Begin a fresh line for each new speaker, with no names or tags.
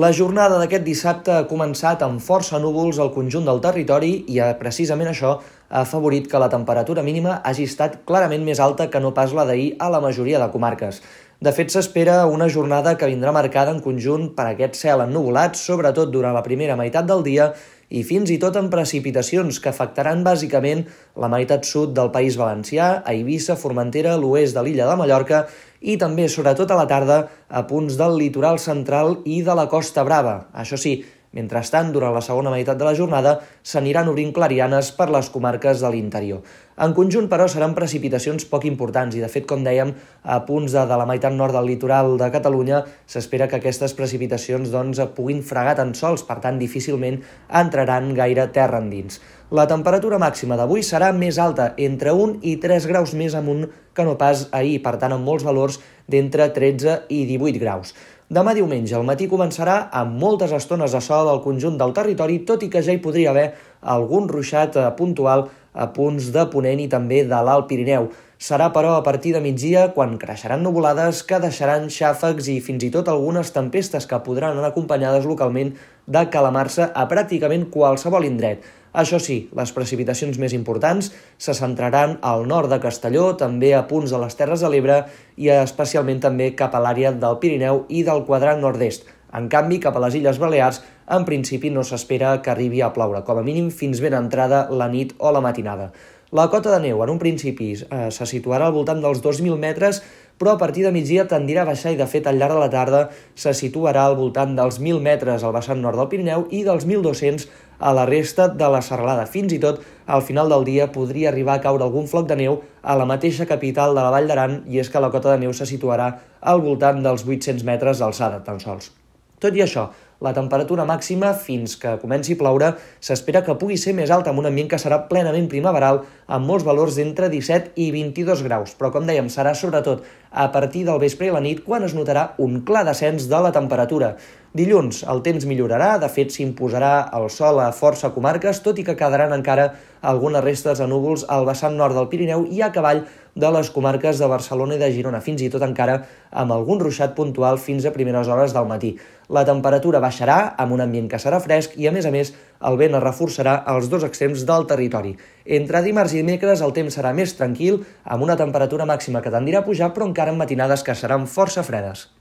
La jornada d'aquest dissabte ha començat amb força núvols al conjunt del territori i eh, precisament això ha afavorit que la temperatura mínima hagi estat clarament més alta que no pas la d'ahir a la majoria de comarques. De fet, s'espera una jornada que vindrà marcada en conjunt per aquest cel ennuvolat, sobretot durant la primera meitat del dia i fins i tot amb precipitacions que afectaran bàsicament la meitat sud del País Valencià, a Eivissa, Formentera, l'oest de l'illa de Mallorca i també, sobretot a la tarda, a punts del litoral central i de la Costa Brava. Això sí, Mentrestant, durant la segona meitat de la jornada, s'aniran obrint clarianes per les comarques de l'interior. En conjunt, però, seran precipitacions poc importants i, de fet, com dèiem, a punts de, de la meitat nord del litoral de Catalunya s'espera que aquestes precipitacions doncs, puguin fregar tan sols, per tant, difícilment entraran gaire terra endins. La temperatura màxima d'avui serà més alta, entre 1 i 3 graus més amunt que no pas ahir, per tant, amb molts valors d'entre 13 i 18 graus. Demà diumenge al matí començarà amb moltes estones de sol al conjunt del territori, tot i que ja hi podria haver algun ruixat eh, puntual a punts de Ponent i també de l'Alt Pirineu. Serà, però, a partir de migdia quan creixeran nuvolades que deixaran xàfecs i fins i tot algunes tempestes que podran anar acompanyades localment de calamar-se a pràcticament qualsevol indret. Això sí, les precipitacions més importants se centraran al nord de Castelló, també a punts de les Terres de l'Ebre i especialment també cap a l'àrea del Pirineu i del quadrant nord-est. En canvi, cap a les Illes Balears, en principi no s'espera que arribi a ploure, com a mínim fins ben entrada la nit o la matinada. La cota de neu, en un principi, eh, se situarà al voltant dels 2.000 metres, però a partir de migdia tendirà a baixar i, de fet, al llarg de la tarda se situarà al voltant dels 1.000 metres al vessant nord del Pirineu i dels 1.200 a la resta de la serralada. Fins i tot, al final del dia podria arribar a caure algun floc de neu a la mateixa capital de la Vall d'Aran i és que la cota de neu se situarà al voltant dels 800 metres d'alçada, tan sols. Tot i això, la temperatura màxima, fins que comenci a ploure, s'espera que pugui ser més alta, amb un ambient que serà plenament primaveral, amb molts valors d'entre 17 i 22 graus, però com dèiem, serà sobretot a partir del vespre i la nit quan es notarà un clar descens de la temperatura. Dilluns el temps millorarà, de fet s'imposarà el sol a força comarques, tot i que quedaran encara algunes restes de núvols al vessant nord del Pirineu i a cavall de les comarques de Barcelona i de Girona, fins i tot encara amb algun ruixat puntual fins a primeres hores del matí. La temperatura baixarà amb un ambient que serà fresc i, a més a més, el vent es reforçarà als dos extrems del territori. Entre dimarts i dimecres el temps serà més tranquil, amb una temperatura màxima que tendirà a pujar, però encara en matinades que seran força fredes.